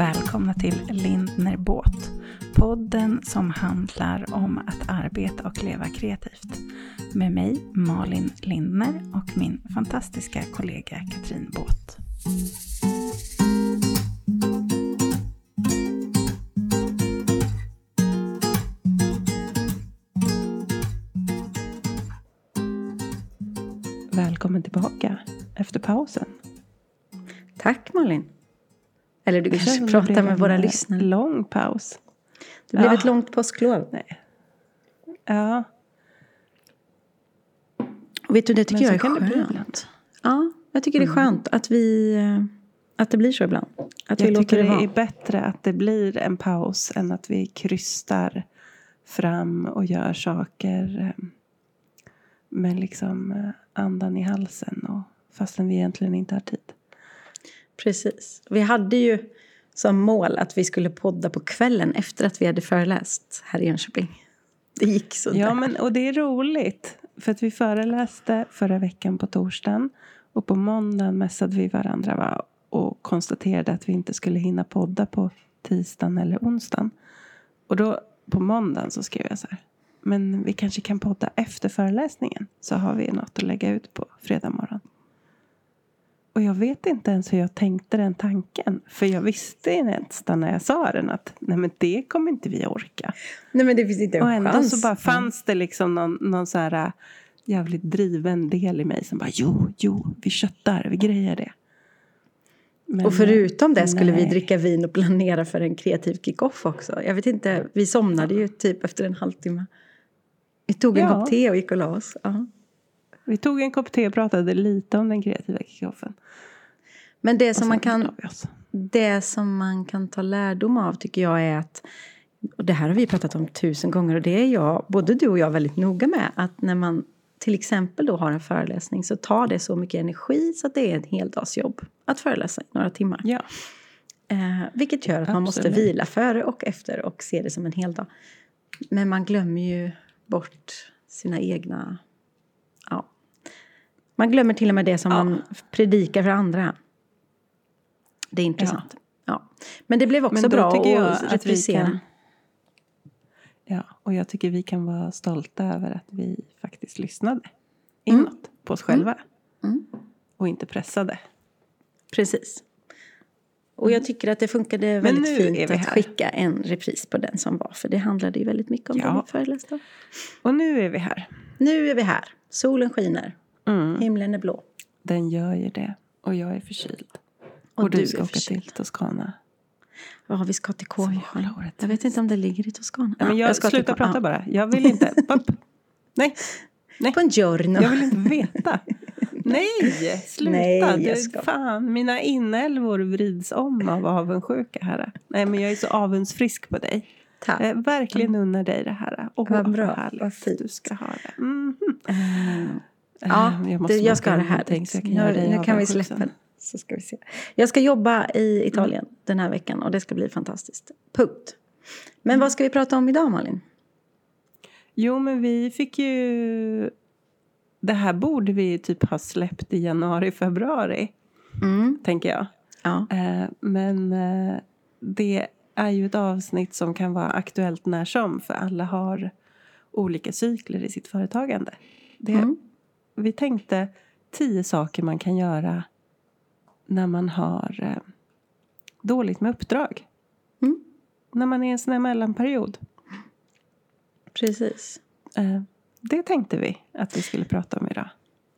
Välkomna till Lindner Båt. Podden som handlar om att arbeta och leva kreativt. Med mig Malin Lindner och min fantastiska kollega Katrin Båt. Välkommen tillbaka efter pausen. Tack Malin. Eller du kanske pratar med våra en lyssnare. lång paus. Det blev Ja. ett långt påsklov. Nej. Ja, Och vet du, det tycker jag är skönt. ibland. Ja, jag tycker det är skönt att vi eh, att det blir så ibland. Att vi jag låter tycker det det är bättre att det blir en paus än att vi krystar fram och gör saker eh, med liksom eh, andan i halsen och fastän vi egentligen inte har tid. Precis. Vi hade ju som mål att vi skulle podda på kvällen efter att vi hade föreläst här i Jönköping. Det gick så Ja, men, och det är roligt. För att vi föreläste förra veckan på torsdagen. Och på måndagen mässade vi varandra va? och konstaterade att vi inte skulle hinna podda på tisdagen eller onsdagen. Och då på måndagen så skrev jag så här. Men vi kanske kan podda efter föreläsningen. Så har vi något att lägga ut på fredag morgon. Och jag vet inte ens hur jag tänkte den tanken. För jag visste nästan när jag sa den att nej men det kommer inte vi orka. Nej, men det finns inte en Och ändå chans. så bara fanns det liksom någon, någon så här äh, jävligt driven del i mig som bara jo, jo, vi köttar, vi grejer det. Men, Och förutom det skulle vi nej. dricka vin och planera för en kreativ kick-off också. Jag vet inte, vi somnade ju typ efter en halvtimme. Vi tog en Ja. kopp te och gick och la oss. Ja. Vi tog en kopp te och pratade lite om den kreativa kickoffen. Men det som, man kan, det som man kan ta lärdom av tycker jag är att och det här har vi pratat om tusen gånger och det är jag, både du och jag väldigt noga med att när man till exempel då har en föreläsning så tar det så mycket energi så att det är ett heldagsjobb att föreläsa i några timmar. Ja, Eh, vilket gör att man måste Absolut. vila före och efter och se det som en hel dag. Men man glömmer ju bort sina egna... Ja. Man glömmer till och med det som Ja. man predikar för andra. Det är intressant. Ja. Men det blev också bra att reprisera. kan- ja, och jag tycker vi kan vara stolta över att vi faktiskt lyssnade inåt på oss själva. Mm. Och inte pressade. Precis. Och jag tycker att det funkade väldigt fint att skicka en repris på den som var. För det handlade ju väldigt mycket om Ja. det vi föreläste om. Och nu är vi här. Nu är vi här. Solen skiner. Mm. Himlen är blå. Den gör ju det. Och jag är förkyld. Och Och, du du ska åka förkyld. till Toscana. Ja, vi ska till orättvist. Jag vet inte om det ligger i Toscana. Ja, men Ja, jag, ska sluta prata ja. bara. Jag vill inte. Upp. Nej, Buongiorno. jag vill inte veta. Nej, sluta. Nej, jag ska- fan, mina inälvor vrids om av avundsjuka här. Nej, men jag är så avundsfrisk på dig. Tack. Jag verkligen unnar dig det här. Åh, Vad bra, vad fint. du ska ha det. Eh, Eh, ja, jag, måste du, jag ska ha det här. jag kan Nu, nu kan vi släppa sen. Så ska vi se. Jag ska jobba i Italien den här veckan och det ska bli fantastiskt. Punkt. Men Mm. vad ska vi prata om idag Malin? Jo, men vi fick ju... Det här borde vi typ ha släppt i januari, februari, Mm. tänker jag. Ja. Eh, men eh, det är ju ett avsnitt som kan vara aktuellt när som, för alla har olika cykler i sitt företagande. Det, Mm. Vi tänkte tio saker man kan göra när man har eh, dåligt med uppdrag. Mm. När man är i en sån här mellanperiod. Precis. Eh, det tänkte vi att vi skulle prata om idag.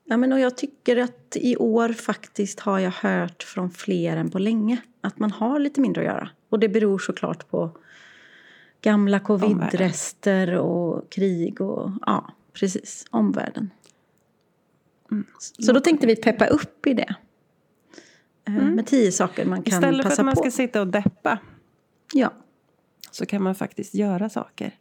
Ja, men och jag tycker att i år faktiskt har jag hört från fler än på länge att man har lite mindre att göra. Och det beror såklart på gamla covid-rester och krig och ja, precis, omvärlden. Mm. Så då tänkte vi peppa upp i det. Eh, Med tio saker man kan Istället för passa att man på. ska sitta och deppa Ja, så kan man faktiskt göra saker.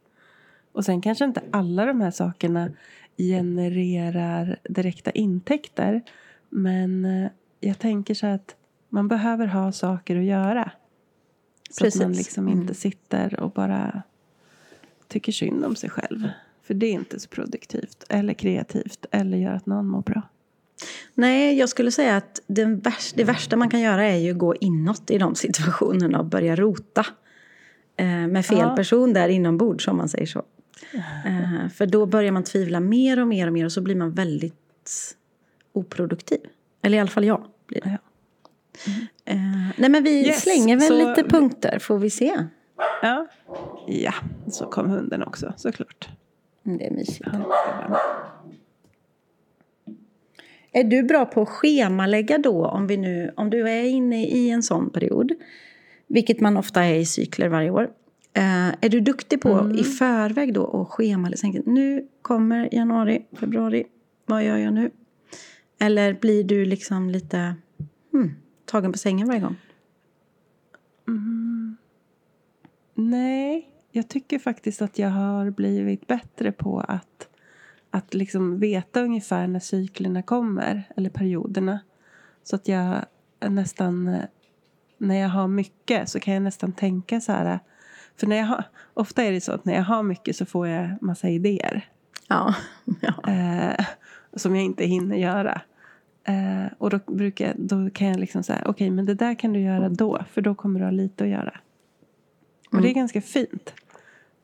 Och sen kanske inte alla de här sakerna genererar direkta intäkter. Men eh, jag tänker så att man behöver ha saker att göra. Så att man Precis. liksom Mm. inte sitter och bara tycker synd om sig själv. För det är inte så produktivt eller kreativt eller gör att någon mår bra. Nej, jag skulle säga att värsta, det värsta man kan göra är ju att gå inåt i de situationerna och börja rota. Eh, med fel Ja. person där inombords, om man säger så. Eh, för då börjar man tvivla mer och mer och mer och så blir man väldigt oproduktiv. Eller i alla fall jag blir det. Ja. Eh, nej men vi Yes, slänger väl så- lite punkter, får vi se. Ja. ja, så kom hunden också såklart. Mm, Det är mysigt. Är du bra på att schemalägga då, om, vi nu, om du är inne i en sån period, vilket man ofta är i cykler varje år. Eh, är du duktig på i förväg då att schemalägga? Nu kommer januari, februari, vad gör jag nu? Eller blir du liksom lite hmm, tagen på sängen varje gång? Nej, jag tycker faktiskt att jag har blivit bättre på att, att liksom veta ungefär när cyklerna kommer, eller perioderna. Så att jag nästan, när jag har mycket så kan jag nästan tänka så här. För när jag har, ofta är det så att när jag har mycket så får jag massa idéer. Ja. ja. eh, som jag inte hinner göra. Eh, och då, brukar, jag- då kan jag liksom säga, okej men det där kan du göra då, för då kommer du ha lite att göra. Och det är ganska fint.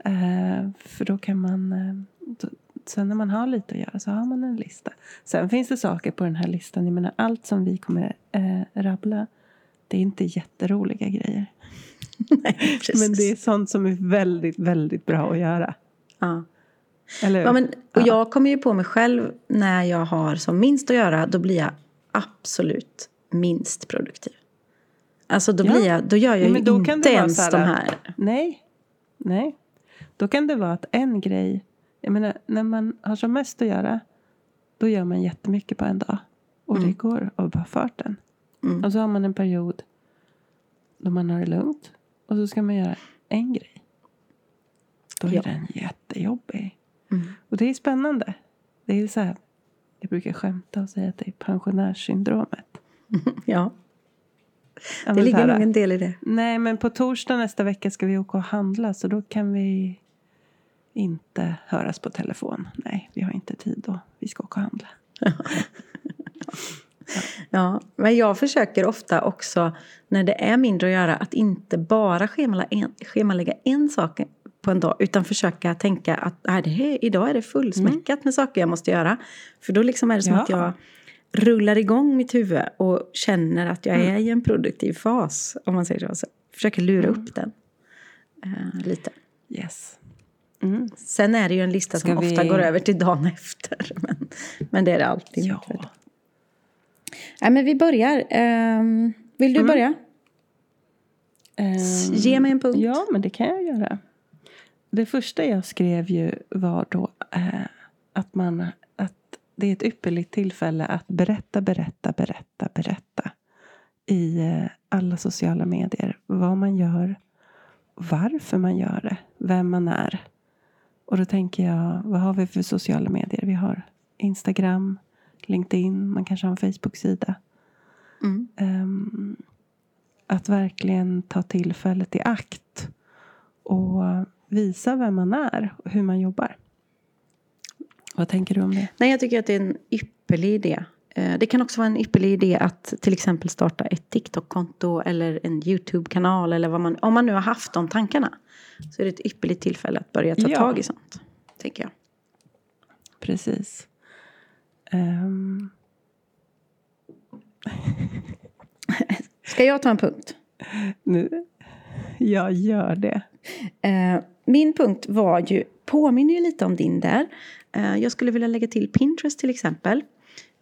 Eh, för då kan man, eh, sen när man har lite att göra så har man en lista. Sen finns det saker på den här listan, jag menar allt som vi kommer eh, rabbla, det är inte jätteroliga grejer. Nej. Men det är sånt som är väldigt, väldigt bra att göra. ja. Eller? Ja, men, och jag kommer ju på mig själv när jag har som minst att göra, då blir jag absolut minst produktiv. Alltså då, Ja. blir jag, då gör jag Ja, ju inte ens här- de här. Nej. Nej. Då kan det vara att en grej... Jag menar, när man har som mest att göra då gör man jättemycket på en dag. Och det går av bara farten. Mm. Och så har man en period då man har det lugnt. Och så ska man göra en grej. Då är Ja. den jättejobbig. Mm. Och det är spännande. Det är så här, jag brukar skämta och säga att det är pensionärssyndromet. Ja, Ja, det ligger nog en del i det. Nej, men på torsdag nästa vecka ska vi åka och handla så då kan vi inte höras på telefon. Nej, vi har inte tid då. Vi ska åka och handla. Ja, men jag försöker ofta också när det är mindre att göra att inte bara schemalägga en, schemalägga en sak på en dag utan försöka tänka att nej, det här, idag är det fullsmäckat med saker jag måste göra. För då liksom är det som Ja. att jag rullar igång mitt huvud och känner att jag är i en produktiv fas. Om man säger så. så försöker lura upp den eh, lite. Yes. Mm. Sen är det ju en lista Ska som ofta vi- går över till dagen efter. Men, men det är det alltid. Ja. Nej, men vi börjar. Ehm, vill Mm. du börja? Ehm, Ge mig en punkt. Ja, men det kan jag göra. Det första jag skrev ju var då eh, att, man, det är ett ypperligt tillfälle att berätta, berätta, berätta, berätta i eh, alla sociala medier. Vad man gör, varför man gör det, vem man är. Och då tänker jag, vad har vi för sociala medier? Vi har Instagram, LinkedIn, man kanske har en Facebook-sida. Mm. Ehm, att verkligen ta tillfället i akt och visa vem man är och hur man jobbar. Vad tänker du om det? Nej, jag tycker att det är en ypperlig idé. Eh, Det kan också vara en ypperlig idé att till exempel starta ett TikTok-konto eller en YouTube-kanal. Eller vad man, om man nu har haft de tankarna. Så är det ett ypperligt tillfälle att börja ta Ja. tag i sånt. Tänker jag. Precis. Ehm, Ska jag ta en punkt? nu, jag gör det. Eh, min punkt var ju, påminner ju lite om din där. Eh, jag skulle vilja lägga till Pinterest till exempel.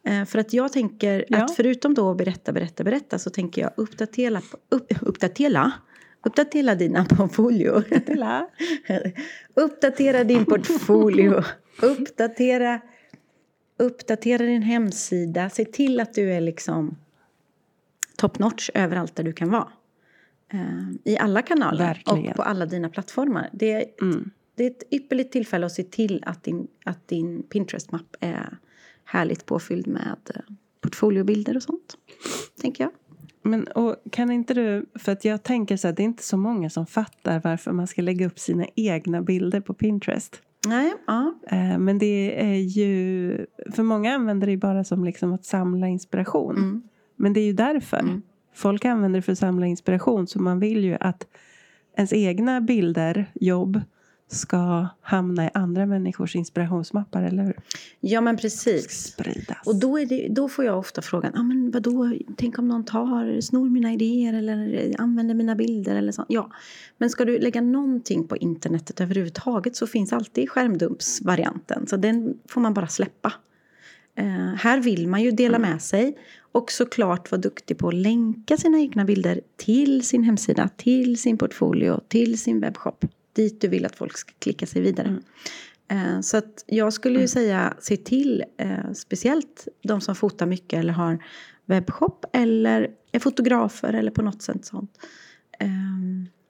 Eh, för att jag tänker Ja. att förutom då att berätta, berätta, berätta så tänker jag uppdatera, upp, uppdatera, uppdatera dina portfolio. Tilla. uppdatera din portfolio. uppdatera, uppdatera din hemsida. Se till att du är liksom top notch överallt där du kan vara. Eh, I alla kanaler Verkligen. och på alla dina plattformar. Det är, Mm. det är ett ypperligt tillfälle att se till att din, att din Pinterest-mapp är härligt påfylld med eh, portfoliobilder och sånt. Tänker jag. Men och kan inte du, för att jag tänker så här, det är inte så många som fattar varför man ska lägga upp sina egna bilder på Pinterest. Nej, ja. Eh, men det är ju... För många använder det bara som liksom att samla inspiration. Mm. Men det är ju därför. Mm. Folk använder det för att samla inspiration. Så man vill ju att ens egna bilder, jobb ska hamna i andra människors inspirationsmappar, eller hur? ja, men precis. Spridas. Och då, det, då får jag ofta frågan, ah, men vadå, tänk om någon tar, snor mina idéer eller använder mina bilder eller sånt. Ja, men ska du lägga någonting på internetet överhuvudtaget så finns alltid skärmdumpsvarianten. Så den får man bara släppa. Eh, här vill man ju dela med sig och såklart vara duktig på att länka sina egna bilder till sin hemsida, till sin portfolio, till sin webbshop. Dit du vill att folk ska klicka sig vidare. Eh, Så att jag skulle ju säga, se till, eh, speciellt de som fotar mycket eller har webbshop eller är fotografer eller på något sätt sånt. Eh,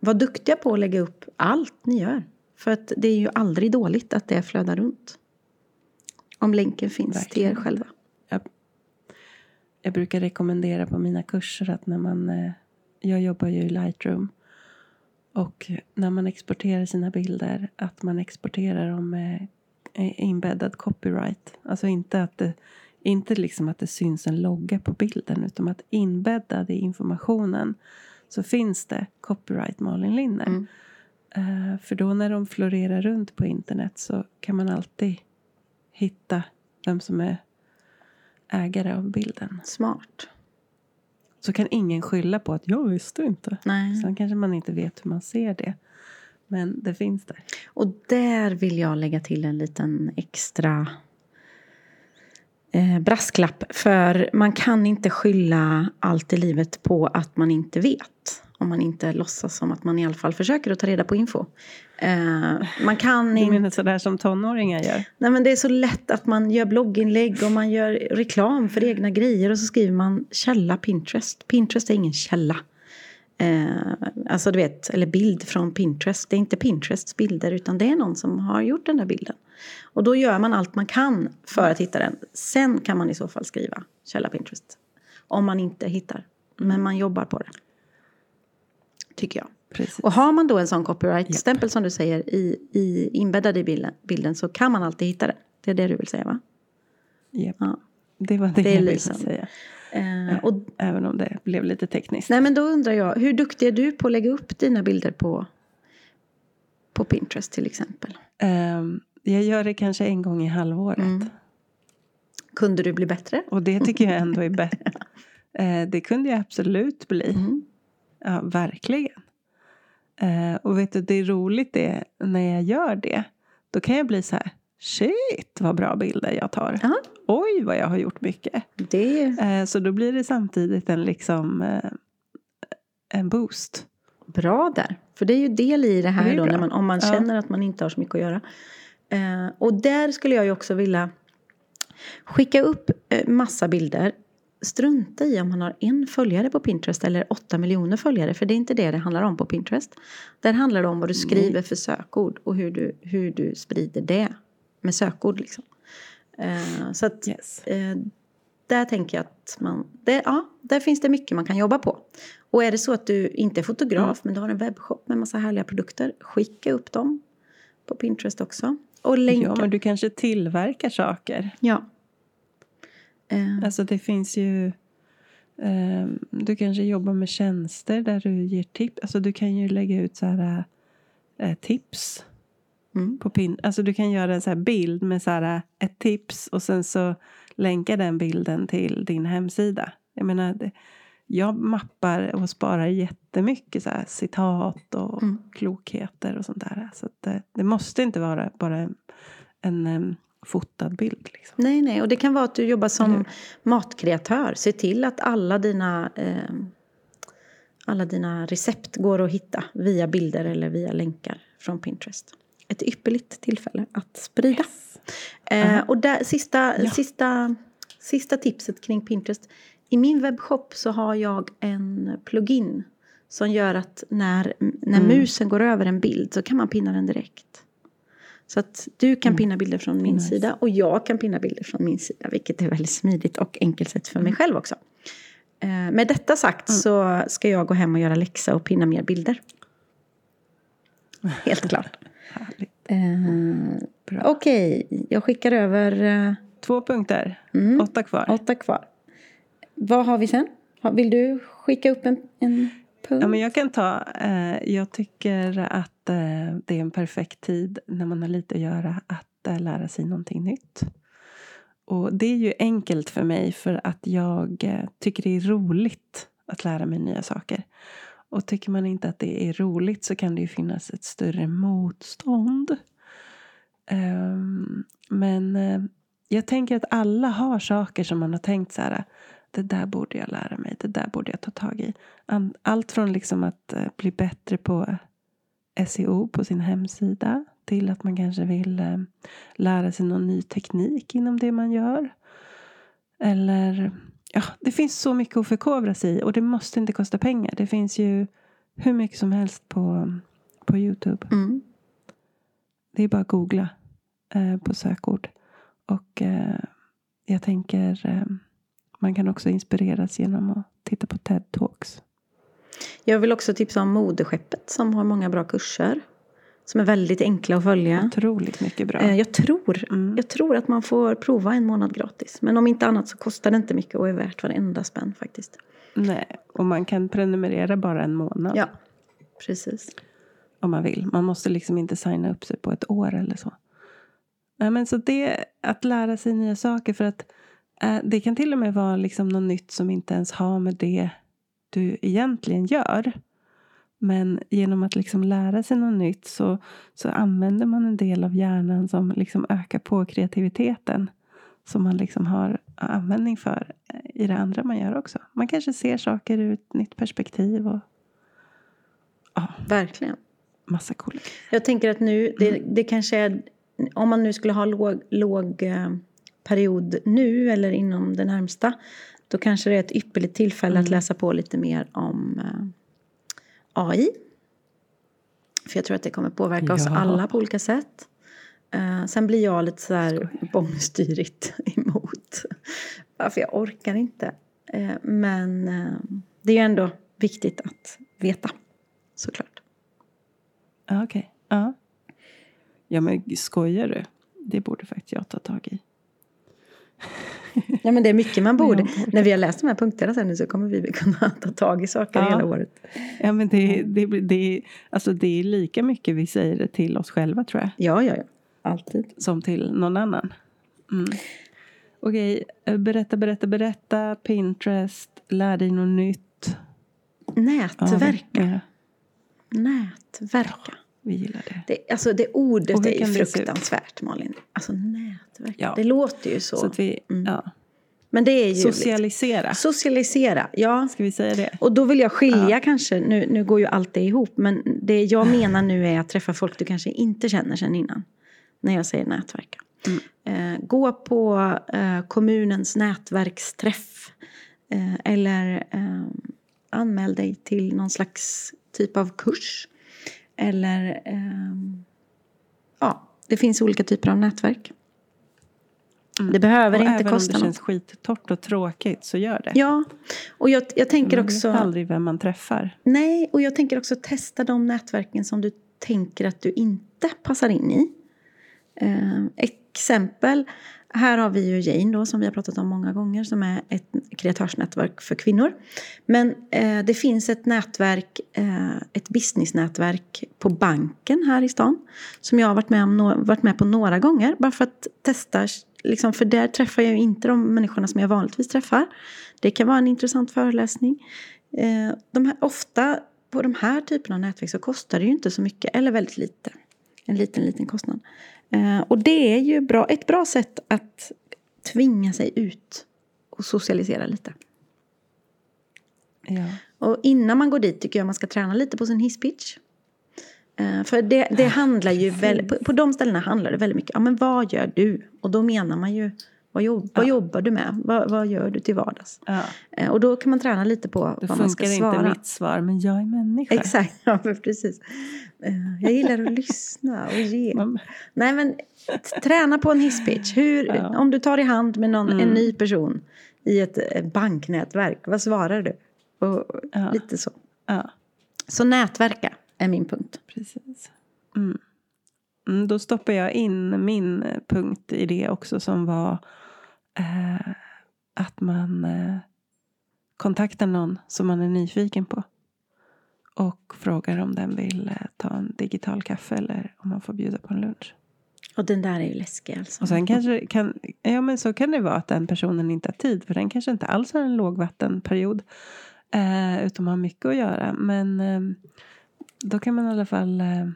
var duktiga på att lägga upp allt ni gör. För att det är ju aldrig dåligt att det flödar runt. Om länken finns till er Verkligen. själva. jag, jag brukar rekommendera på mina kurser att när man... eh, Jag jobbar ju i Lightroom. Och när man exporterar sina bilder att man exporterar dem med eh, inbäddad copyright. Alltså inte att det, inte liksom att det syns en logga på bilden utan att inbäddad i informationen så finns det copyright Malin Linner. Mm. Eh, för då när de florerar runt på internet så kan man alltid hitta vem som är ägare av bilden. Smart. Så kan ingen skylla på att jag visste inte. Nej. Sen kanske man inte vet hur man ser det. Men det finns där. Och där vill jag lägga till en liten extra eh, brasklapp. För man kan inte skylla allt i livet på att man inte vet. Om man inte låtsas som att man i alla fall försöker att ta reda på info. Eh, man kan Du menar sådär som tonåringar gör? Nej, men det är så lätt att man gör blogginlägg och man gör reklam för egna grejer och så skriver man källa Pinterest. Pinterest är ingen källa. Eh, alltså du vet, eller bild från Pinterest. Det är inte Pinterests bilder utan det är någon som har gjort den där bilden. Och då gör man allt man kan för att hitta den. Sen kan man i så fall skriva källa Pinterest. Om man inte hittar. Men man jobbar på det. Tycker jag. Precis. Och har man då en sån copyright-stämpel som du säger i, i, inbäddad i bilden, bilden så kan man alltid hitta den. Det är det du vill säga va? Japp. Ja. Det var det, Det jag ville säga. Eh, och, Även om det blev lite tekniskt. nej men då undrar jag, hur duktig är du på att lägga upp dina bilder på, på Pinterest till exempel? Ehm, jag gör det kanske en gång i halvåret. Mm. Kunde du bli bättre? Och det tycker jag ändå är bättre. Eh, det kunde jag absolut bli. Mm. Ja, verkligen. Eh, och vet du, det är roligt det när jag gör det. Då kan jag bli så här, shit vad bra bilder jag tar. Ja, Oj vad jag har gjort mycket. det Eh, så då blir det samtidigt en liksom eh, en boost. bra där. För det är ju del i det Det här är då, när man, om man Ja. känner att man inte har så mycket att göra. Eh, och där skulle jag ju också vilja skicka upp eh, massa bilder. Strunta i om man har en följare på Pinterest eller åtta miljoner följare. För det är inte det det handlar om på Pinterest. Där handlar det om vad du skriver för sökord och hur du, hur du sprider det med sökord. Liksom. Eh, så att Yes. Eh, där tänker jag att man, det, ja, där finns det mycket man kan jobba på. Och är det så att du inte är fotograf men du har en webbshop med massa härliga produkter, skicka upp dem på Pinterest också. Och länka. Ja, men du kanske tillverkar saker. Ja. Eh, Alltså det finns ju... Eh, du kanske jobbar med tjänster där du ger tips. Alltså du kan ju lägga ut så här eh, tips mm. på pin. Alltså du kan göra en så här bild med så här ett tips och sen så länka den bilden till din hemsida. Jag menar, det, jag mappar och sparar jättemycket så här citat och Mm. klokheter och sånt där. Så att det, måste inte vara bara en, en fotad bild. Liksom. Nej, nej. Och det kan vara att du jobbar Eller som hur? matkreatör. Se till att alla dina, eh, alla dina recept går att hitta via bilder eller via länkar från Pinterest. Ett ypperligt tillfälle att sprida. Eh, Aha. och där, sista, Ja. sista, sista tipset kring Pinterest. I min webbshop så har jag en plugin som gör att när, när Mm. musen går över en bild så kan man pinna den direkt. Så att du kan pinna bilder från min Nice. sida och jag kan pinna bilder från min sida. Vilket är väldigt smidigt och enkelt sätt för mig själv också. Eh, med detta sagt så ska jag gå hem och göra läxa och pinna mer bilder. Helt klart. Eh. Okej, jag skickar över eh, Två punkter. Mm. Åtta kvar. åtta kvar. Vad har vi sen? Vill du skicka upp en, en punkt? Ja, men jag kan ta... Eh, jag tycker att eh, det är en perfekt tid när man har lite att göra att eh, lära sig någonting nytt. Och det är ju enkelt för mig för att jag eh, tycker det är roligt att lära mig nya saker. Och tycker man inte att det är roligt så kan det ju finnas ett större motstånd. Ehm, men eh, jag tänker att alla har saker som man har tänkt så här. Det där borde jag lära mig. Det där borde jag ta tag i. Allt från liksom att eh, bli bättre på SEO på sin hemsida till att man kanske vill eh, lära sig någon ny teknik inom det man gör. Eller, ja, det finns så mycket att förkovra sig i och det måste inte kosta pengar. Det finns ju hur mycket som helst på, på Youtube. Mm. Det är bara att googla eh, på sökord. Och eh, jag tänker eh, man kan också inspireras genom att titta på TED Talks. Jag vill också tipsa om Modeskeppet som har många bra kurser. Som är väldigt enkla att följa. Otroligt mycket bra. Eh, Jag tror, Mm. jag tror att man får prova en månad gratis. Men om inte annat så kostar det inte mycket och är värt varenda spänn faktiskt. Nej, och man kan prenumerera bara en månad Ja, precis. om man vill. Man måste liksom inte signa upp sig på ett år eller så. Nej, men så det, att lära sig nya saker för att det kan till och med vara liksom något nytt som inte ens har med det du egentligen gör. Men genom att liksom lära sig något nytt så, så använder man en del av hjärnan som liksom ökar på kreativiteten. Som man liksom har användning för eh, i det andra man gör också. Man kanske ser saker ur ett nytt perspektiv och ja, Verkligen. massa coola Jag tänker att nu, det, det kanske är, om man nu skulle ha låg, låg eh, period nu eller inom det närmsta, då kanske det är ett ypperligt tillfälle att läsa på lite mer om eh, AI. För jag tror att det kommer påverka oss Ja. alla på olika sätt. Eh, sen blir jag lite så här bångstyrigt emot. Varför jag orkar inte. Eh, men det är ju ändå viktigt att veta, såklart. Okej. Ja. ja, men skojar du? Det borde faktiskt jag ta tag i. Ja, men det är mycket man borde. orkar. När vi har läst de här punkterna sen nu så kommer vi kunna ta tag i saker Ja. hela året. Ja, men det, det, det, alltså det är lika mycket vi säger det till oss själva tror jag. Ja, ja, ja. Alltid. Som till någon annan. Mm. Okej, eh, berätta, berätta, berätta. Pinterest, lär dig något nytt. Ja, Nätverka. ja, Nätverka. Vi gillar det. Det, alltså det ordet är ju fruktansvärt Malin. Alltså nätverka. Ja. Det låter ju så. Så vi, Mm. ja. Men det är ju... Socialisera. Socialisera, ja. Ska vi säga det? Och då vill jag skilja kanske, nu, nu går ju allt det ihop, men det jag menar nu är att träffa folk du kanske inte känner sedan innan. När jag säger nätverka. Eh, gå på eh, kommunens nätverksträff. Eh, eller eh, anmäl dig till någon slags typ av kurs. Eller, ehm, ja, det finns olika typer av nätverk. Det behöver Mm. Och inte även om kosta det något. känns skittorrt och tråkigt så gör det. Ja, och jag, jag tänker man också... vet aldrig vem man träffar. Nej, och jag tänker också testa de nätverken som du tänker att du inte passar in i. Eh, exempel, här har vi ju Jane då, som vi har pratat om många gånger, som är ett kreatörsnätverk för kvinnor. Men eh, det finns ett nätverk, eh, ett businessnätverk på banken här i stan, som jag har varit med, om, varit med på några gånger, bara för att testa, liksom, för där träffar jag ju inte de människorna som jag vanligtvis träffar. Det kan vara en intressant föreläsning. Eh, de här, ofta på de här typerna av nätverk så kostar det ju inte så mycket, eller väldigt lite. En liten, liten kostnad. Eh, och det är ju bra, ett bra sätt att tvinga sig ut och socialisera lite. Ja. Och innan man går dit tycker jag man ska träna lite på sin hisspitch. Eh, för det, det handlar ju väl, på, på de ställena handlar det väldigt mycket, ja men vad gör du? Och då menar man ju, vad, jobb, vad jobbar du med? Vad, vad gör du till vardags? Eh, och då kan man träna lite på Då vad man ska funkar svara. inte mitt svar, men jag är människa. Exakt, ja precis. Eh, Jag gillar att lyssna och ge. Nej men träna på en hisspitch. Hur. Om du tar i hand med någon, en Mm. ny person i ett eh, banknätverk, vad svarar du? Och, Ja. Lite så. ja, Så nätverka är min punkt. precis. Mm. Mm, då stoppar jag in min punkt i det också som var eh, att man eh, kontaktar någon som man är nyfiken på. Och frågar om den vill eh, ta en digital kaffe eller om man får bjuda på en lunch. Och den där är ju läskig alltså. Och sen kanske kan, ja men så kan det vara att den personen inte har tid. För den kanske inte alls har en lågvattenperiod. Eh, utan har mycket att göra. Men eh, då kan man i alla fall eh,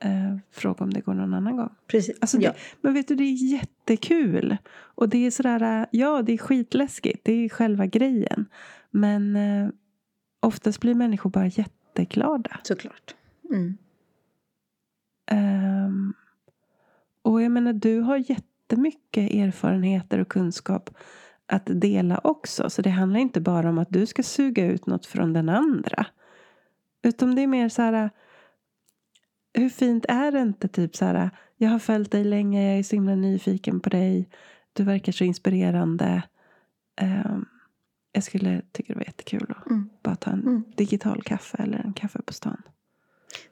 eh, fråga om det går någon annan gång. Precis. Alltså det, ja. Men vet du, det är jättekul. Och det är sådär, ja det är skitläskigt. Det är själva grejen. Men eh, oftast blir människor bara jätteglada. Såklart. Mm. Um, och jag menar, du har jättemycket erfarenheter och kunskap att dela också. Så det handlar inte bara om att du ska suga ut något från den andra. Utan det är mer så här, hur fint är det inte typ så här, jag har följt dig länge, jag är så himla nyfiken på dig, du verkar så inspirerande. Um, jag skulle tycka det var jättekul att Mm. bara ta en Mm. digital kaffe eller en kaffe på stan.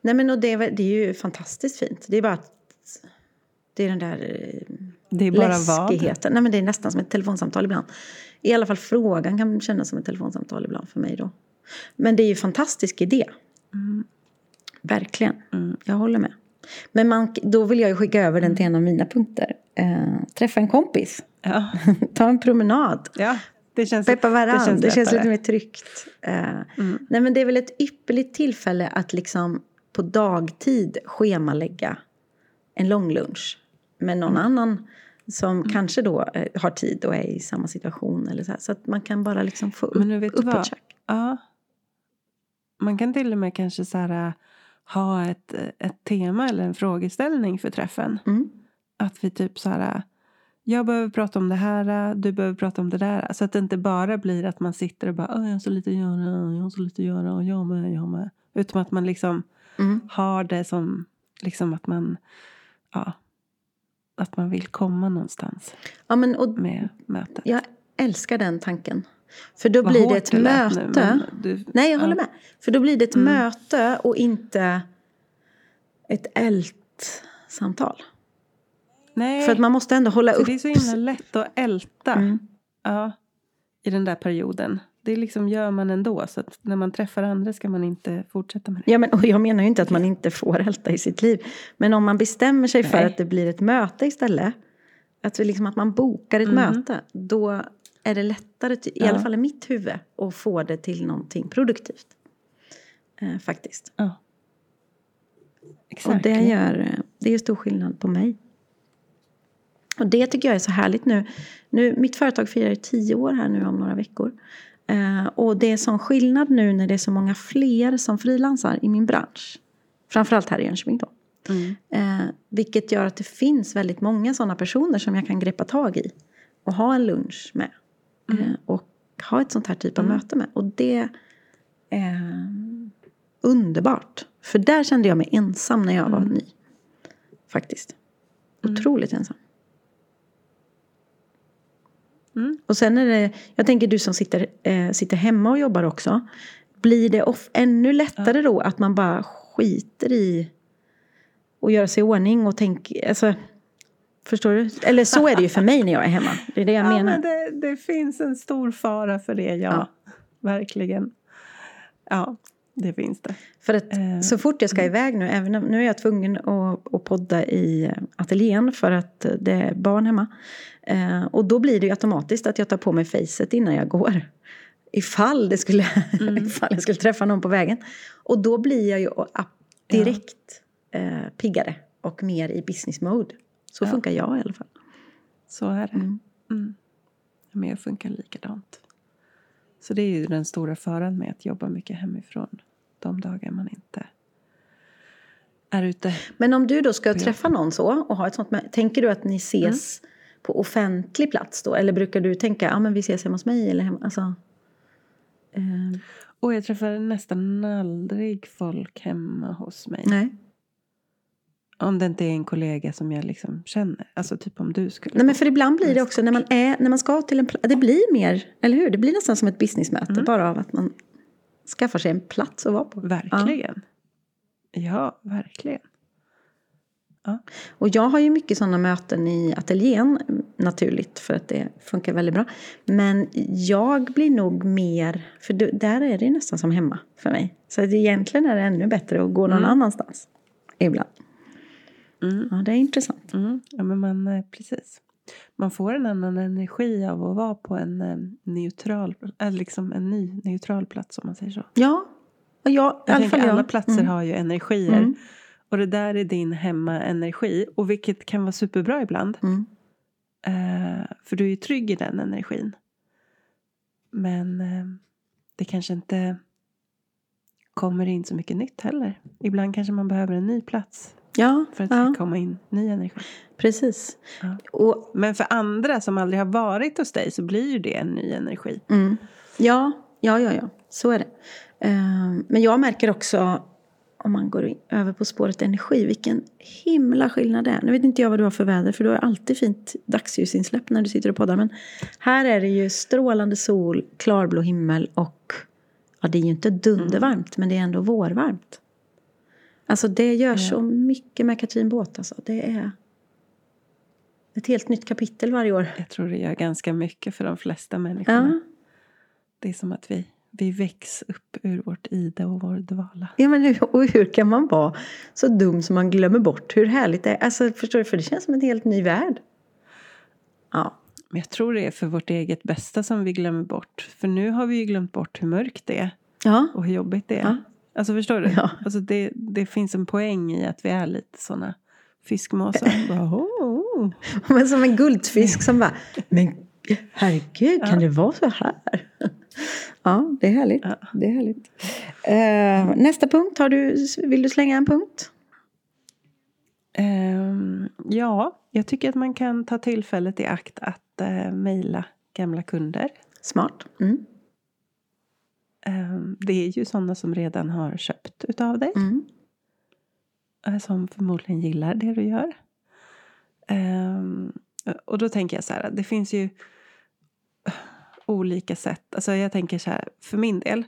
Nej men och det, det är ju fantastiskt fint. Det är bara att det är den där eh, Det är bara vad. läskigheten. Nej men det är nästan som ett telefonsamtal ibland. I alla fall frågan kan kännas som ett telefonsamtal ibland för mig då. Men det är ju en fantastisk idé. Mm. Verkligen. Mm. Jag håller med. Men man, då vill jag ju skicka över den till en av mina punkter. Eh, träffa en kompis. Ja. Ta en promenad. ja, det känns, Peppa varann. Det känns, lättare. lite mer tryggt. Eh, Mm. Nej men det är väl ett ypperligt tillfälle att liksom på dagtid schemalägga en lång lunch med någon Mm. annan som kanske då eh, har tid och är i samma situation. Eller så, här. så att man kan bara liksom få upp, Men nu vet du uppåt. Ja. Man kan till och med kanske så här, äh, ha ett, ett tema eller en frågeställning för träffen. Mm. Att vi typ så här, jag behöver prata om det här, du behöver prata om det där. Så att det inte bara blir att man sitter och bara, "Åh, jag har så lite att göra, jag har så lite att göra och jag med, jag med. Utan att man liksom Mm. har det som, liksom att man, ja, att man vill komma någonstans Ja, men, och med mötet. jag älskar den tanken. För då Vad blir det ett möte. nu, men du, Nej, jag ja. håller med. För då blir det ett Mm. möte och inte ett ältsamtal. Nej. För att man måste ändå hålla För upp... det är så himla lätt att älta Mm. ja, i den där perioden. Det liksom gör man ändå. Så att när man träffar andra ska man inte fortsätta med det. Ja, men, och jag menar ju inte att man inte får älta i sitt liv. Men om man bestämmer sig för Nej. att det blir ett möte istället. Att, liksom, att man bokar ett Mm. möte. Då är det lättare, i Ja. alla fall i mitt huvud, att få det till någonting produktivt. Eh, faktiskt. Ja. Exakt. Och det gör, eh, det gör stor skillnad på mig. Och det tycker jag är så härligt nu. nu mitt företag firar tio år här nu om några veckor. Eh, och det är sån skillnad nu när det är så många fler som frilansar i min bransch. Framförallt här i Jönköping då. Mm. Eh, vilket gör att det finns väldigt många sådana personer som jag kan greppa tag i. Och ha en lunch med. Eh, och ha ett sånt här typ av Mm. möte med. Och det är underbart. För där kände jag mig ensam när jag var Mm. ny. Faktiskt. Otroligt ensam. Mm. Och sen är det, jag tänker du som sitter, eh, sitter hemma och jobbar också. Blir det off, ännu lättare då att man bara skiter i att göra sig i ordning och tänka, alltså, förstår du? Eller så är det ju för mig när jag är hemma. Det är det jag Ja, menar. men det, det finns en stor fara för det, ja. Ja. Verkligen. Ja, det finns det. För att Eh, så fort jag ska iväg nu, även nu är jag tvungen att, att podda i ateljén för att det är barn hemma. Eh, och då blir det ju automatiskt att jag tar på mig facet innan jag går. Ifall, det skulle, ifall jag skulle träffa någon på vägen. Och då blir jag ju direkt eh, piggare och mer i business mode. Så Ja. funkar jag i alla fall. Så är det. Mm. Mm. Men jag funkar likadant. Så det är ju den stora faran med att jobba mycket hemifrån. De dagar man inte är ute. Men om du då ska träffa någon så och ha ett sånt tänker du att ni ses på offentlig plats då? Eller brukar du tänka, ja men vi ses hemma hos mig eller hemma, alltså? Eh, Och jag träffar nästan aldrig folk hemma hos mig. nej. Om det inte är en kollega som jag liksom känner. Alltså typ om du skulle Nej men för ibland blir det också när man, är, när man ska till en plats, det blir mer, eller hur? Det blir nästan som ett businessmöte Mm. bara av att man skaffar sig en plats att vara på. Verkligen. Ja, verkligen. Ja. Och jag har ju mycket sådana möten i ateljén naturligt för att det funkar väldigt bra. Men jag blir nog mer, för där är det nästan som hemma för mig. Så att egentligen är det ännu bättre att gå någon annanstans ibland. Mm. Ja, det är intressant. Mm. Ja, men man, eh, precis. Man får en annan energi av att vara på en eh, neutral, liksom en ny neutral plats om man säger så. Ja, och jag, i Jag alla fall alla platser Mm. har ju energier. Mm. Och det där är din hemmaenergi. Och vilket kan vara superbra ibland. Eh, för du är ju trygg i den energin. Men eh, det kanske inte kommer in så mycket nytt heller. Ibland kanske man behöver en ny plats Ja, för att det ska komma in ny energi. precis. Och, Men för andra som aldrig har varit hos dig så blir ju det en ny energi. mm, ja, ja, ja, ja, så är det. Ehm, men jag märker också, om man går över på spåret energi, vilken himla skillnad det är. Nu vet inte jag vad du har för väder, för du har alltid fint dagsljusinsläpp när du sitter och poddar. Men här är det ju strålande sol, klarblå himmel och ja, det är ju inte dundervarmt, men det är ändå vårvarmt. Alltså det gör så mycket med Katrin Båt alltså. Det är ett helt nytt kapitel varje år. Jag tror det gör ganska mycket för de flesta människorna. Ja. Det är som att vi, vi väcks upp ur vårt ide och vår dvala. Ja, men hur, och hur kan man vara så dum som man glömmer bort hur härligt det är? Alltså, förstår du? För det känns som en helt ny värld. Ja. Men jag tror det är för vårt eget bästa som vi glömmer bort. För nu har vi ju glömt bort hur mörkt det är Ja. och hur jobbigt det är. Ja. Alltså förstår du? Ja. Alltså det, det finns en poäng i att vi är lite såna fiskmåsar. Bara, oh. Men som en guldfisk som bara, men herregud, kan Ja. det vara så här? Ja, det är härligt. Ja. Det är härligt. Eh, nästa punkt, har du, vill du slänga en punkt? Ehm, ja, jag tycker att man kan ta tillfället i akt att uh, mejla gamla kunder. Smart. Mm. Ehm, det är ju sådana som redan har köpt utav dig. Mm. eh, som förmodligen gillar det du gör. Ehm, och då tänker jag så här, det finns ju olika sätt. Alltså jag tänker så här, för min del,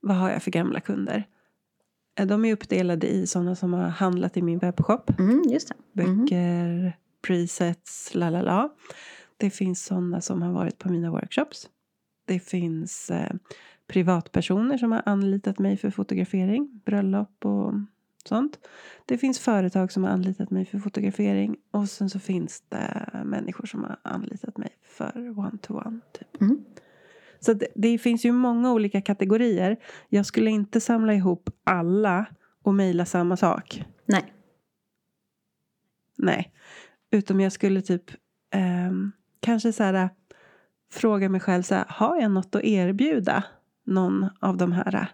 vad har jag för gamla kunder? Eh, De är uppdelade i sådana som har handlat i min webbshop. Mm, just det. Mm. Böcker, presets, la la la. Det finns sådana som har varit på mina workshops. Det finns eh, privatpersoner som har anlitat mig för fotografering, bröllop och sånt. Det finns företag som har anlitat mig för fotografering och sen så finns det människor som har anlitat mig för one-to-one. Typ. Mm. Så det, det finns ju många olika kategorier. Jag skulle inte samla ihop alla och mejla samma sak. Nej. Nej. Utom jag skulle typ ehm, kanske så här fråga mig själv så här, har jag något att erbjuda någon av de här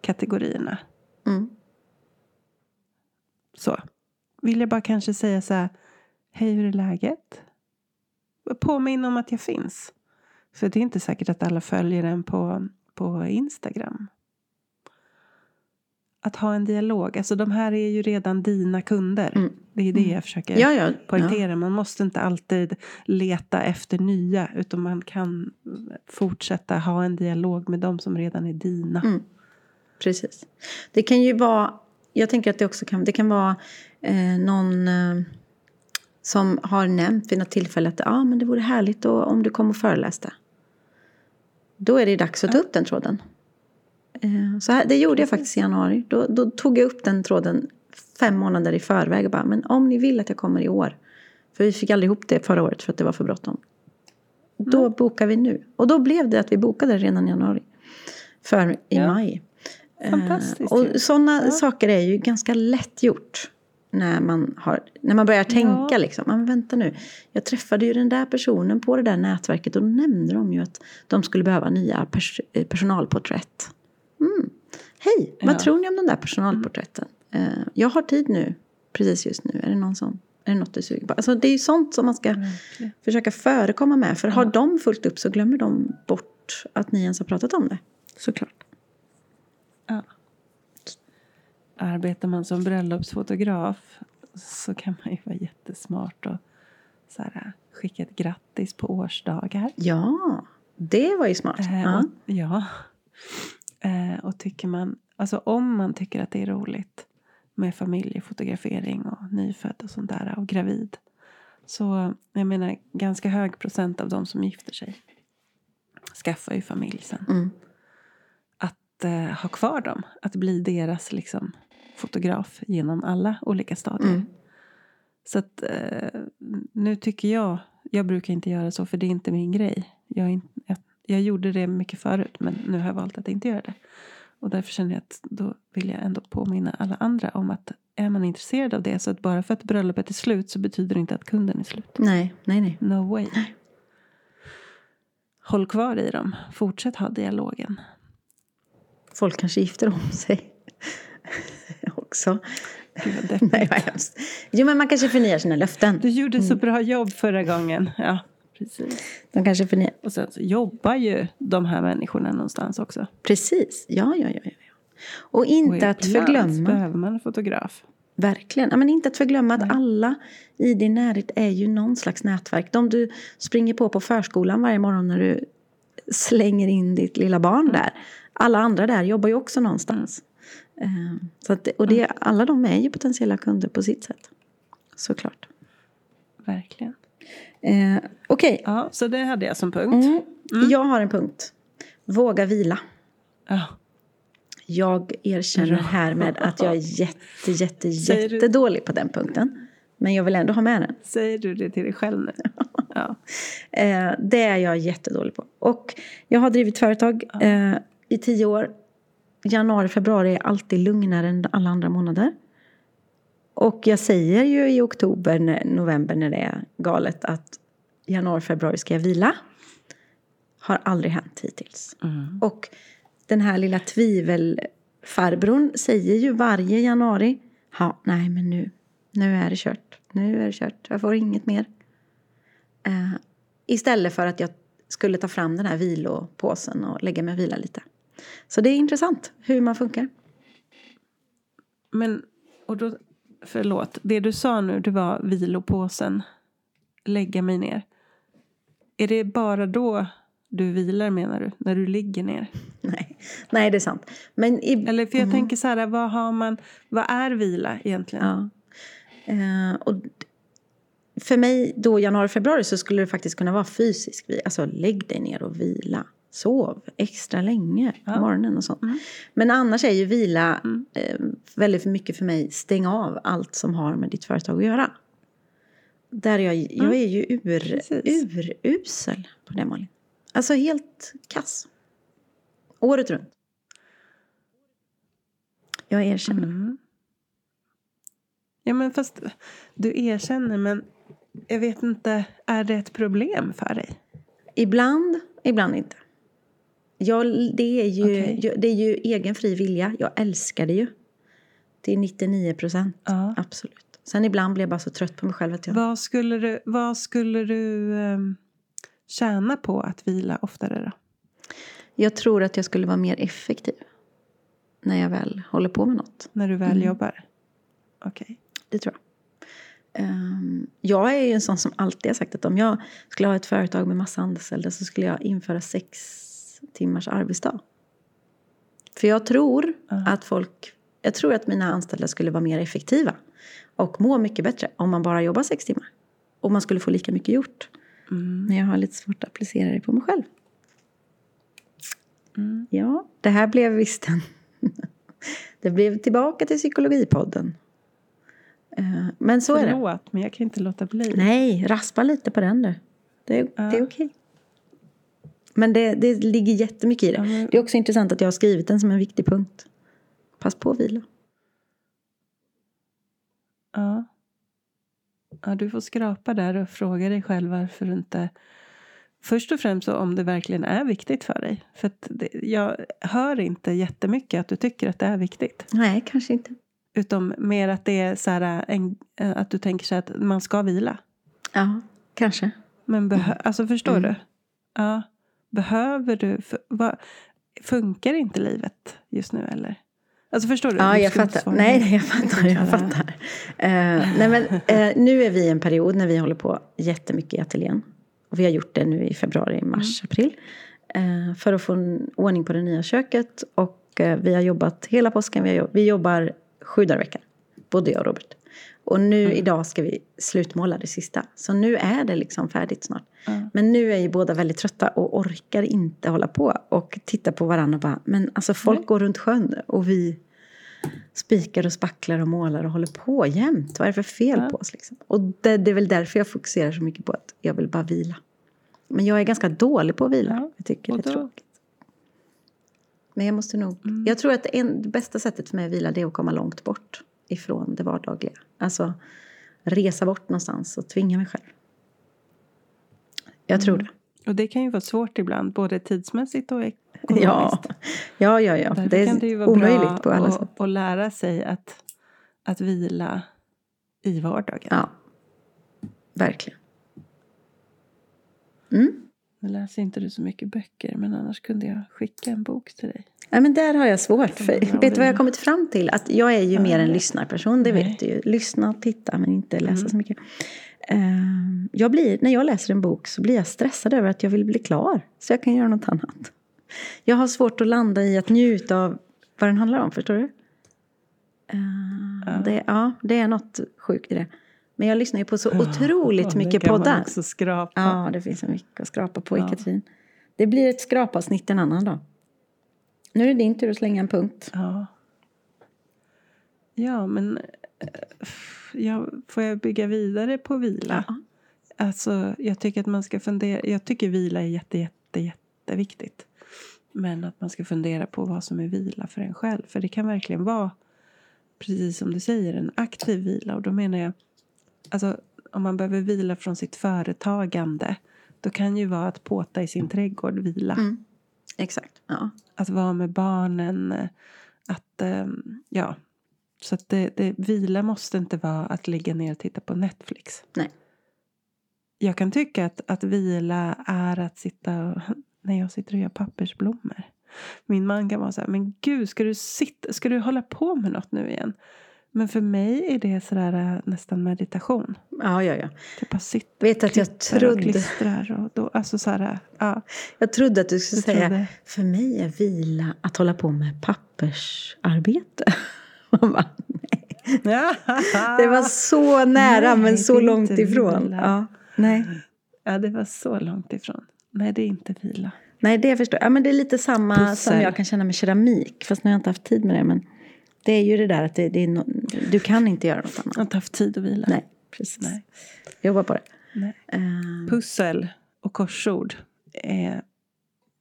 kategorierna? Mm. Så. Vill jag bara kanske säga så här, hej hur är läget? Påminn om att jag finns. För det är inte säkert att alla följer en på, på Instagram. Att ha en dialog. Alltså de här är ju redan dina kunder. Mm. Det är det jag försöker Ja, ja. poängtera. Man måste inte alltid leta efter nya. Utan man kan fortsätta ha en dialog med de som redan är dina. Mm. Precis. Det kan ju vara, jag tänker att det också kan, det kan vara eh, någon eh, som har nämnt vid något tillfälle att ah, men det vore härligt då, om du kom och föreläste. Då är det dags att ta upp den tråden. Eh, så här, det gjorde jag faktiskt i januari. Då, då tog jag upp den tråden fem månader i förväg och bara, men om ni vill att jag kommer i år. För vi fick aldrig ihop det förra året för att det var för bråttom. Då bokar vi nu. Och då blev det att vi bokade redan i januari. För i Ja. maj. Fantastiskt Eh, Och sådana Ja. saker är ju ganska lätt gjort. När man, har, när man börjar tänka Ja. liksom, men vänta nu. Jag träffade ju den där personen på det där nätverket och då nämnde de ju att de skulle behöva nya pers- eh, personalporträtt. Mm. Hej, vad Ja. tror ni om de där personalporträtten? Eh, jag har tid nu, precis just nu. Är det någon som, är det något du suger på? Alltså det är ju sånt som man ska Verkligen. försöka förekomma med. För har de fullt upp så glömmer de bort att ni ens har pratat om det. Såklart. Ja. Arbetar man som bröllopsfotograf så kan man ju vara jättesmart och så här, skicka ett grattis på årsdagar. Ja, det var ju smart. Eh, ja. och, ja. Eh, och tycker man, alltså om man tycker att det är roligt med familjefotografering och nyfödd och sånt där och gravid. Så jag menar ganska hög procent av de som gifter sig skaffar ju familj sen. Mm. Att eh, ha kvar dem, att bli deras liksom, fotograf genom alla olika stadier. Mm. Så att eh, nu tycker jag, jag brukar inte göra så för det är inte min grej. Jag, är in, jag, jag gjorde det mycket förut men nu har jag valt att inte göra det. Och därför känner jag att då vill jag ändå påminna alla andra om att är man intresserad av det så att bara för att bröllopet är slut så betyder det inte att kunden är slut. Nej, nej, nej. No way. Håll kvar i dem. Fortsätt ha dialogen. Folk kanske gifter om sig. Också. Gud. Nej, vad hemskt. Jo, men man kanske förnyar sina löften. Du gjorde så bra jobb förra gången. Ja, precis. De kanske förnyar. Och sen så jobbar ju de här människorna någonstans också. Precis. Ja, ja, ja. ja. Och Och inte att ibland förglömma. behöver man en fotograf. Verkligen. Ja, men inte att förglömma att Nej. alla i din närhet är ju någon slags nätverk. De du springer på på förskolan varje morgon när du slänger in ditt lilla barn där. Alla andra där jobbar ju också någonstans. Eh, Så att, och det, alla de är ju potentiella kunder på sitt sätt. Såklart. Verkligen. Eh, Okej, Ja, så det hade jag som punkt. mm. jag har en punkt. Våga vila. Ja. Jag erkänner härmed att jag är jätte, jätte, du- jättedålig på den punkten. Men jag vill ändå ha med den. Säger du det till dig själv nu? Ja. Eh, det är jag jättedålig på. Och jag har drivit företag eh, i tio år. Januari, februari är alltid lugnare än alla andra månader. Och jag säger ju i oktober, november när det är galet att januari, februari ska jag vila. Har aldrig hänt hittills. Mm. Och den här lilla tvivelfarbrorn säger ju varje januari. Ja, nej men nu, nu är det kört. Nu är det kört. Jag får inget mer. Eh, istället för att jag skulle ta fram den här vilopåsen och lägga mig och vila lite. Så det är intressant hur man funkar. Men, och då, förlåt, det du sa nu det var vilopåsen. Lägga mig ner. Är det bara då du vilar menar du? När du ligger ner? Nej, nej det är sant. Men i, Eller för jag tänker så här, vad har man, vad är vila egentligen? Ja. Eh, och för mig då januari, februari så skulle det faktiskt kunna vara fysisk vila. Alltså lägg dig ner och vila. Sov extra länge på Ja. morgonen och sånt. Men annars är ju vila eh, väldigt mycket för mig stäng av allt som har med ditt företag att göra. Där jag, jag är ju ur, urusel på det Malin. Alltså helt kass. Året runt. Jag erkänner. Mm. Ja men fast du erkänner men jag vet inte, är det ett problem för dig? Ibland, ibland inte. Jag, det, är ju, ju- det är ju egen fri vilja. Jag älskar det ju. Till 99 procent. Ja. Absolut. Sen ibland blir jag bara så trött på mig själv att jag... Vad skulle du, vad skulle du um, tjäna på att vila oftare då? Jag tror att jag skulle vara mer effektiv. När jag väl håller på med något. När du väl Mm. jobbar? Okej. Det tror jag. Ehm, jag är ju en sån som alltid har sagt att om jag skulle ha ett företag med massa anställda så skulle jag införa sex timmars arbetsdag. För jag tror att folk, jag tror att mina anställda skulle vara mer effektiva och må mycket bättre om man bara jobbar sex timmar. Och man skulle få lika mycket gjort. Mm. Men jag har lite svårt att applicera det på mig själv. Mm. Ja, det här blev visst en... det blev tillbaka till psykologipodden. Eh, Men så är det. Förlåt, men jag kan inte låta bli. Nej, raspa lite på den du. Det Ja. det är okej. Men det, det ligger jättemycket i det. Det är också intressant att jag har skrivit den som en viktig punkt. Pass på att vila. Ja. ja. Du får skrapa där och fråga dig själv varför du inte... Först och främst om det verkligen är viktigt för dig. För det, jag hör inte jättemycket att du tycker att det är viktigt. Nej, kanske inte. Utom mer att det är så här, en, att du tänker så här att man ska vila. Ja, kanske. Men behö, alltså förstår Mm. du? Ja. Behöver du... För, vad, funkar inte livet just nu eller? Alltså förstår du? Ja, jag fattar. Nej, jag fattar. Jag fattar. Eh, nej, men, eh, nu är vi i en period när vi håller på jättemycket i ateljén. Och vi har gjort det nu i februari, mars, Mm. april. Eh, för att få ordning på det nya köket. Och vi har jobbat hela påsken. Vi, har, vi jobbar sju dagar i veckan. både jag och Robert. Och nu idag ska vi slutmåla det sista. Så nu är det liksom färdigt snart. Ja. Men nu är ju båda väldigt trötta och orkar inte hålla på och titta på varandra och bara, men alltså folk Nej. går runt sjön och vi spikar och spacklar och målar och håller på jämt. Vad är det för fel på oss liksom? Och det, det är väl därför jag fokuserar så mycket på att jag vill bara vila. Men jag är ganska dålig på att vila. Ja, Jag tycker det är tråkigt. Men jag måste nog... Mm. Jag tror att det, en, det bästa sättet för mig att vila det är att komma långt bort ifrån det vardagliga. Alltså resa bort någonstans och tvinga mig själv. Jag tror Mm. det. Och det kan ju vara svårt ibland, både tidsmässigt och ekonomiskt. Ja, ja, ja. ja. Därför Det kan det ju vara omöjligt bra på sätt. att lära sig att, att vila i vardagen. Ja, verkligen. Mm. Nu läser inte du så mycket böcker, men annars kunde jag skicka en bok till dig. Ja, men där har jag svårt. För, bra vet du vad jag har kommit fram till? Att jag är ju mer en lyssnarperson, det Nej. vet du ju. Lyssna och titta, men inte läsa Mm. så mycket. Ehm, jag blir, när jag läser en bok så blir jag stressad över att jag vill bli klar. Så jag kan göra något annat. Jag har svårt att landa i att njuta av vad den handlar om, förstår du? Ehm, Ja. Det, ja, det är något sjukt i det. Men jag lyssnar ju på så otroligt det mycket kan man poddar. också skrapa. Ja, det finns så mycket att skrapa på i Ja. Katrin. Det blir ett skrapavsnitt en annan dag. Nu är det din tur att slänga en punkt. Ja, ja men eh, ja, får jag bygga vidare på vila? Ja. Alltså, jag tycker att man ska fundera. Jag tycker vila är jätte, jätte, jätteviktigt. Men att man ska fundera på vad som är vila för en själv. För det kan verkligen vara, precis som du säger, en aktiv vila. Och då menar jag, alltså om man behöver vila från sitt företagande. Då kan ju vara att påta i sin trädgård vila. Mm. Exakt. Ja. Att vara med barnen. Att, ehm, ja. Så att det, det, vila måste inte vara att ligga ner och titta på Netflix. Nej. Jag kan tycka att, att vila är att sitta och, när jag sitter och gör pappersblommor. Min man kan vara så här, men gud, ska du, sitta, ska du hålla på med något nu igen? Men för mig är det sådär äh, nästan meditation. ja, ja, ja. Typ bara sitta Vet att jag klipper och trodde, klistrar. Och då, alltså så här, ja. jag trodde att du skulle Jag säga trodde- för mig är vila att hålla på med pappersarbete. Man bara, nej. Det var så nära Nej, men det så långt ifrån. vila. Ja, nej. Ja, det var så långt ifrån. Nej, det är inte vila. nej, det förstår jag. Ja, men det är lite samma som Pussel. jag kan känna med keramik. Fast nu har jag inte haft tid med det. Men det är ju det där att det, det no, du kan inte göra något annat. Jag har inte haft tid att vila. Nej, precis. Nej. Jobba på det. Nej. Ehm, Pussel och korsord är,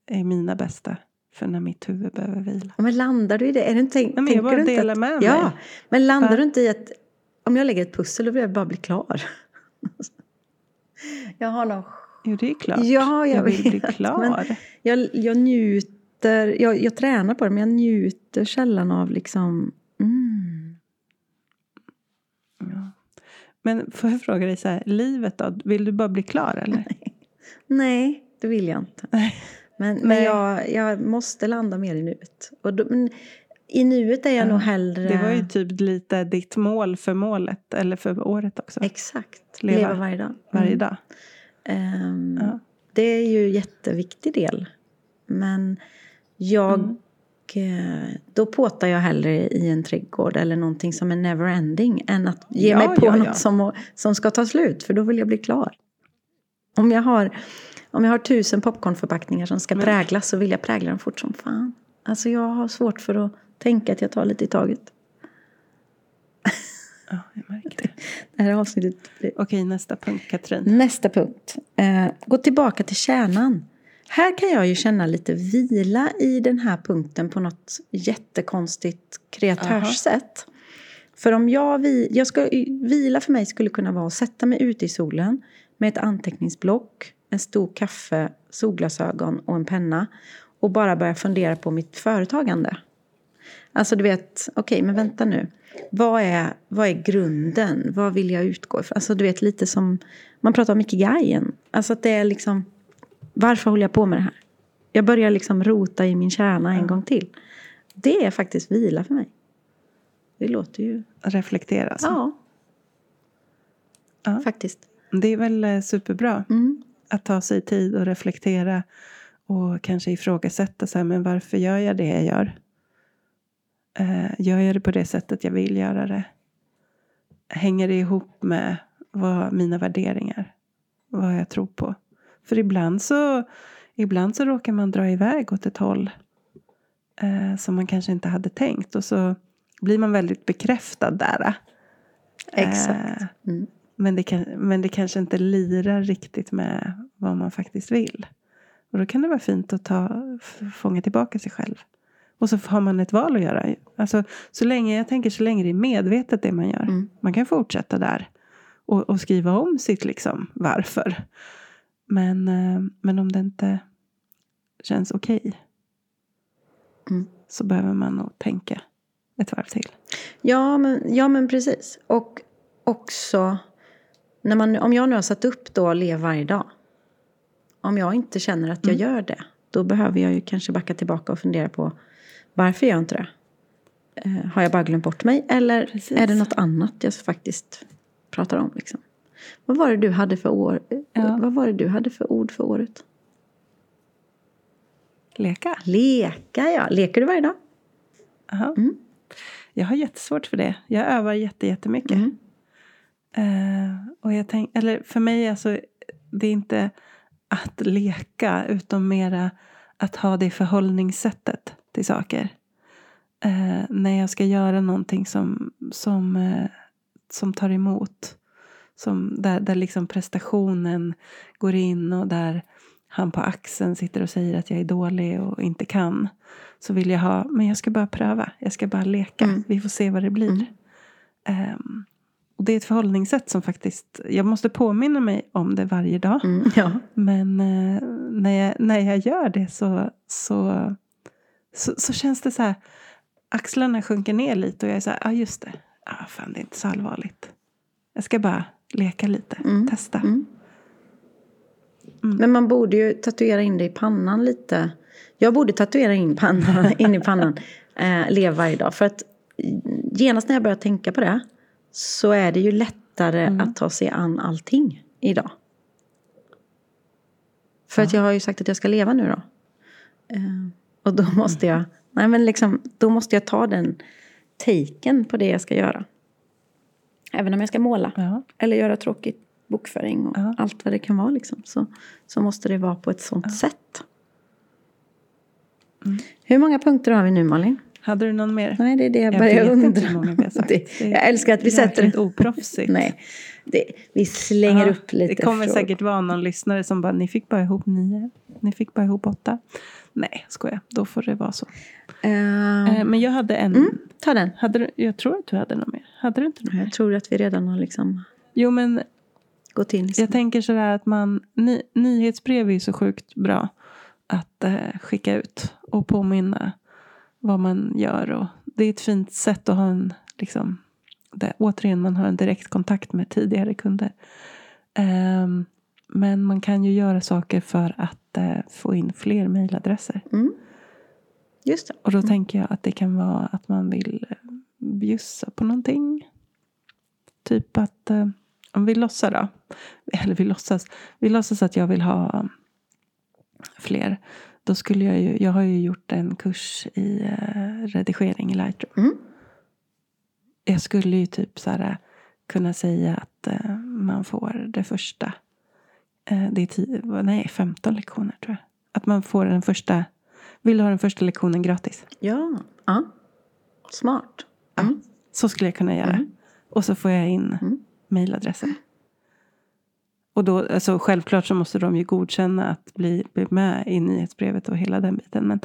är mina bästa. För när mitt huvud behöver vila. Ja, men landar du i det? Är du inte, tänk, men jag bara delar att, med Ja, mig. men landar Va? du inte i att om jag lägger ett pussel då vill jag bara bli klar? jag har någon... Jo, det är klart. Ja, jag, jag vill bli vet, klar. Men jag, jag njuter, jag, jag tränar på det men jag njuter sällan av liksom... Mm. Ja. Men får jag fråga dig så här, livet då? Vill du bara bli klar eller? Nej, det vill jag inte. Nej. Men, men jag, jag måste landa mer i nuet. Och då, men I nuet är jag Ja, nog hellre... Det var ju typ lite ditt mål för målet, eller för året också. Exakt, Leva leva, varje dag. Varje Mm. dag. Ehm, Ja. Det är ju en jätteviktig del. Men jag... Mm. eh, Då påtar jag hellre i en trädgård eller någonting som är never ending än att ge Ja, mig på ja, något ja. Som, som ska ta slut, för då vill jag bli klar. Om jag har, om jag har tusen popcornförpackningar som ska Men- präglas så vill jag prägla dem fort som fan. Alltså jag har svårt för att tänka att jag tar lite i taget. Ja, jag märker det. Det här avsnittet Okej, nästa punkt Katrin. Nästa punkt. Eh, gå tillbaka till kärnan. Här kan jag ju känna lite vila i den här punkten på något jättekonstigt kreatörssätt. För om jag, vi, jag ska, vila för mig skulle kunna vara att sätta mig ute i solen med ett anteckningsblock, en stor kaffe, solglasögon och en penna och bara börja fundera på mitt företagande. Alltså du vet, okej men vänta nu. Vad är, vad är grunden? Vad vill jag utgå ifrån? Alltså du vet lite som, man pratar om ikigaien. Alltså att det är liksom, varför håller jag på med det här? Jag börjar liksom rota i min kärna en gång till. Det är faktiskt vila för mig. Det låter ju, Reflektera. Alltså. ja, Ja. faktiskt. Det är väl eh, superbra Mm. att ta sig tid och reflektera och kanske ifrågasätta så här, men varför gör jag det jag gör? Eh, gör jag det på det sättet jag vill göra det? hänger det ihop med vad mina värderingar, vad jag tror på. För ibland så, ibland så råkar man dra iväg åt ett håll eh, som man kanske inte hade tänkt. Och så blir man väldigt bekräftad där. Exakt. Eh, Mm. men, det kan, men det kanske inte lirar riktigt med vad man faktiskt vill. Och då kan det vara fint att ta, fånga tillbaka sig själv. Och så har man ett val att göra. Alltså, så länge, jag tänker så länge det är medvetet det man gör. Mm. Man kan fortsätta där. Och, och skriva om sitt liksom varför. Men, eh, men om det inte känns okej. Mm. Så behöver man nog tänka ett varv till. Ja, men, ja, men precis. Och också, när man, om jag nu har satt upp då Lev varje dag. Om jag inte känner att jag gör det, då behöver jag ju kanske backa tillbaka och fundera på varför gör jag inte det? Eh, har jag bara glömt bort mig? Eller Precis. är det något annat jag faktiskt pratar om? Liksom? Vad var det du hade för år? Ja. Vad var det du hade för ord för året? Leka. Leka, ja. Leker du varje dag? Aha. Mm. Jag har jättesvårt för det. Jag övar jätte, jättemycket. Mm. Eh, och jag tänk, eller för mig alltså, det är inte att leka utan mera att ha det förhållningssättet till saker. Eh, när jag ska göra någonting som, som, eh, som tar emot. Som, där, där liksom prestationen går in och där han på axeln sitter och säger att jag är dålig och inte kan. Så vill jag ha, men jag ska bara pröva. Jag ska bara leka. Mm. Vi får se vad det blir. Mm. Ehm, och det är ett förhållningssätt som faktiskt, jag måste påminna mig om det varje dag. Mm. Ja. Men eh, när, jag, när jag gör det så, så, så, så känns det så här, axlarna sjunker ner lite och jag är så här, ja ah, just det, ah, fan det är inte så allvarligt. Jag ska bara leka lite, Mm. testa. Mm. Mm. Men man borde ju tatuera in det i pannan lite. Jag borde tatuera in, pannan, in i pannan. Eh, lev varje dag. För att genast när jag börjar tänka på det. Så är det ju lättare Mm. att ta sig an allting idag. För att jag har ju sagt att jag ska leva nu då. Eh, och då måste jag, nej men liksom, då måste jag ta den taken på det jag ska göra. Även om jag ska måla. Ja. Eller göra tråkig bokföring och Ja. allt vad det kan vara. Liksom. Så, så måste det vara på ett sånt sätt. Mm. Hur många punkter har vi nu Malin? Hade du någon mer? Nej, det är det jag, Jag börjar undra. Det, Det jag älskar att vi sätter... Jäkligt oproffsigt. Nej, det, vi slänger Ja, upp lite Det kommer frågor. säkert vara någon lyssnare som bara, ni fick bara ihop nio. Ni fick bara ihop åtta. Nej, skojar. Då får det vara så. Eh, men jag hade en. mm, ta den. Hade du, jag tror att du hade någon mer. Hade du inte någon mer? Jag tror att vi redan har liksom Jo, men gått in. Liksom. jag tänker sådär att man, ny, nyhetsbrev är så sjukt bra att eh, skicka ut och påminna vad man gör. Och det är ett fint sätt att ha en, liksom, det, återigen, man har en direkt kontakt med tidigare kunder. Ehm, men man kan ju göra saker för att eh, få in fler mejladresser. Mm. Just det. Och då tänker jag att det kan vara att man vill eh, bjussa på någonting. Typ att, eh, om vi låtsas då. Eller vi låtsas. Vi låtsas att jag vill ha fler. Då skulle jag ju, jag har ju gjort en kurs i eh, redigering i Lightroom. Mm. Jag skulle ju typ så här, kunna säga att eh, man får det första. Eh, det är tio, nej, 15 lektioner tror jag. Att man får den första, vill ha den första lektionen gratis. Ja. ja. Smart. Mm. Så skulle jag kunna göra. Mm. Och så får jag in Mm. Och då, alltså självklart så måste de ju godkänna att bli, bli med i nyhetsbrevet och hela den biten. Men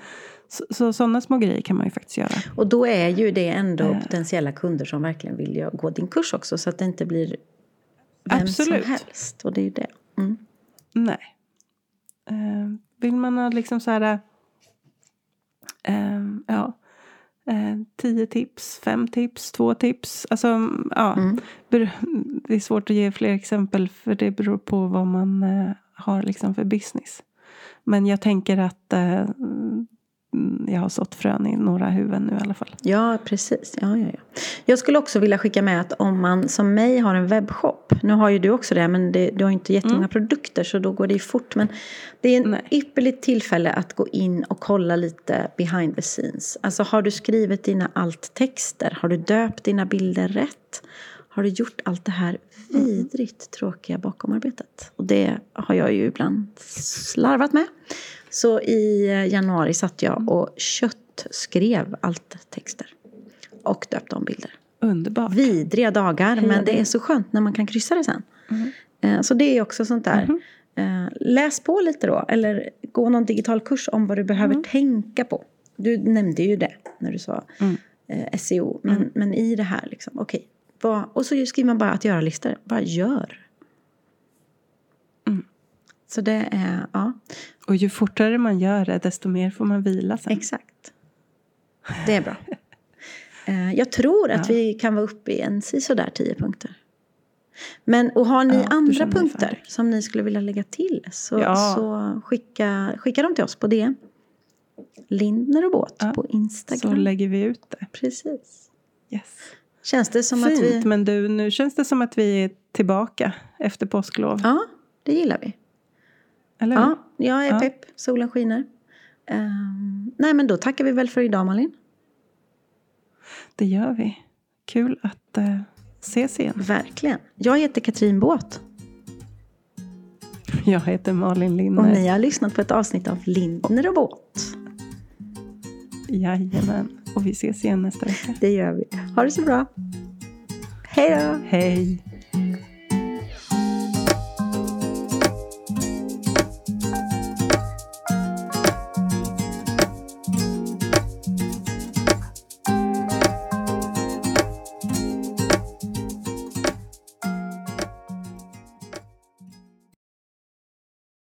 så, så sådana små grejer kan man ju faktiskt göra. Och då är ju det ändå Eh. potentiella kunder som verkligen vill gå din kurs också. Så att det inte blir vem Absolut. som helst. Och det är ju det. Mm. Nej. Eh, vill man ha liksom så här... Eh, ja. Eh, tio tips, fem tips, två tips. Alltså, ja. Mm. Det är svårt att ge fler exempel för det beror på vad man eh, har liksom för business. Men jag tänker att eh, jag har sått frön i några huvuden nu i alla fall. Ja, precis. Ja, ja, ja. Jag skulle också vilja skicka med att om man som mig har en webbshop. Nu har ju du också det, men det, du har inte jättemånga produkter så då går det ju fort. Men det är en Nej. ypperligt tillfälle att gå in och kolla lite behind the scenes. Alltså har du skrivit dina alttexter? Har du döpt dina bilder rätt? har du gjort allt det här vidrigt tråkiga bakomarbetet? Och det har jag ju ibland slarvat med. Så i januari satt jag och köttskrev allt texter. Och döpte om bilder. Underbart. Vidriga dagar, Heja men det är så skönt när man kan kryssa det sen. Eh, Så det är också sånt där. Eh, Läs på lite då, eller gå någon digital kurs om vad du behöver tänka på. Du nämnde ju det när du sa eh, SEO. Men, men i det här, liksom, okej. vad- och så skriver man bara att göra-listor. Bara gör. Så det är, ja, Och ju fortare man gör det, desto mer får man vila sen. exakt. Det är bra. Eh, Jag tror att vi kan vara uppe i en sådär tio punkter. Men och har ni Ja, andra punkter som ni skulle vilja lägga till så, Ja. så skicka, skicka dem till oss på DM. Lindner och båt Ja, på Så Instagram. lägger vi ut det. Precis. Yes. Känns det som Fint, att vi... men du, nu känns det som att vi är tillbaka efter påsklov. Ja, det gillar vi. Eller hur? Ja, jag är Ja. pepp. Solen skiner. Ehm, nej, men då tackar vi väl för idag, Malin. Det gör vi. Kul att uh, ses igen. Verkligen. Jag heter Katrin Båt. Jag heter Malin Och Lindner. ni har lyssnat på ett avsnitt av Lindner och Båt. Jajamän. Och vi ses igen nästa vecka. Det gör vi. Ha det så bra. Hej då! Hej!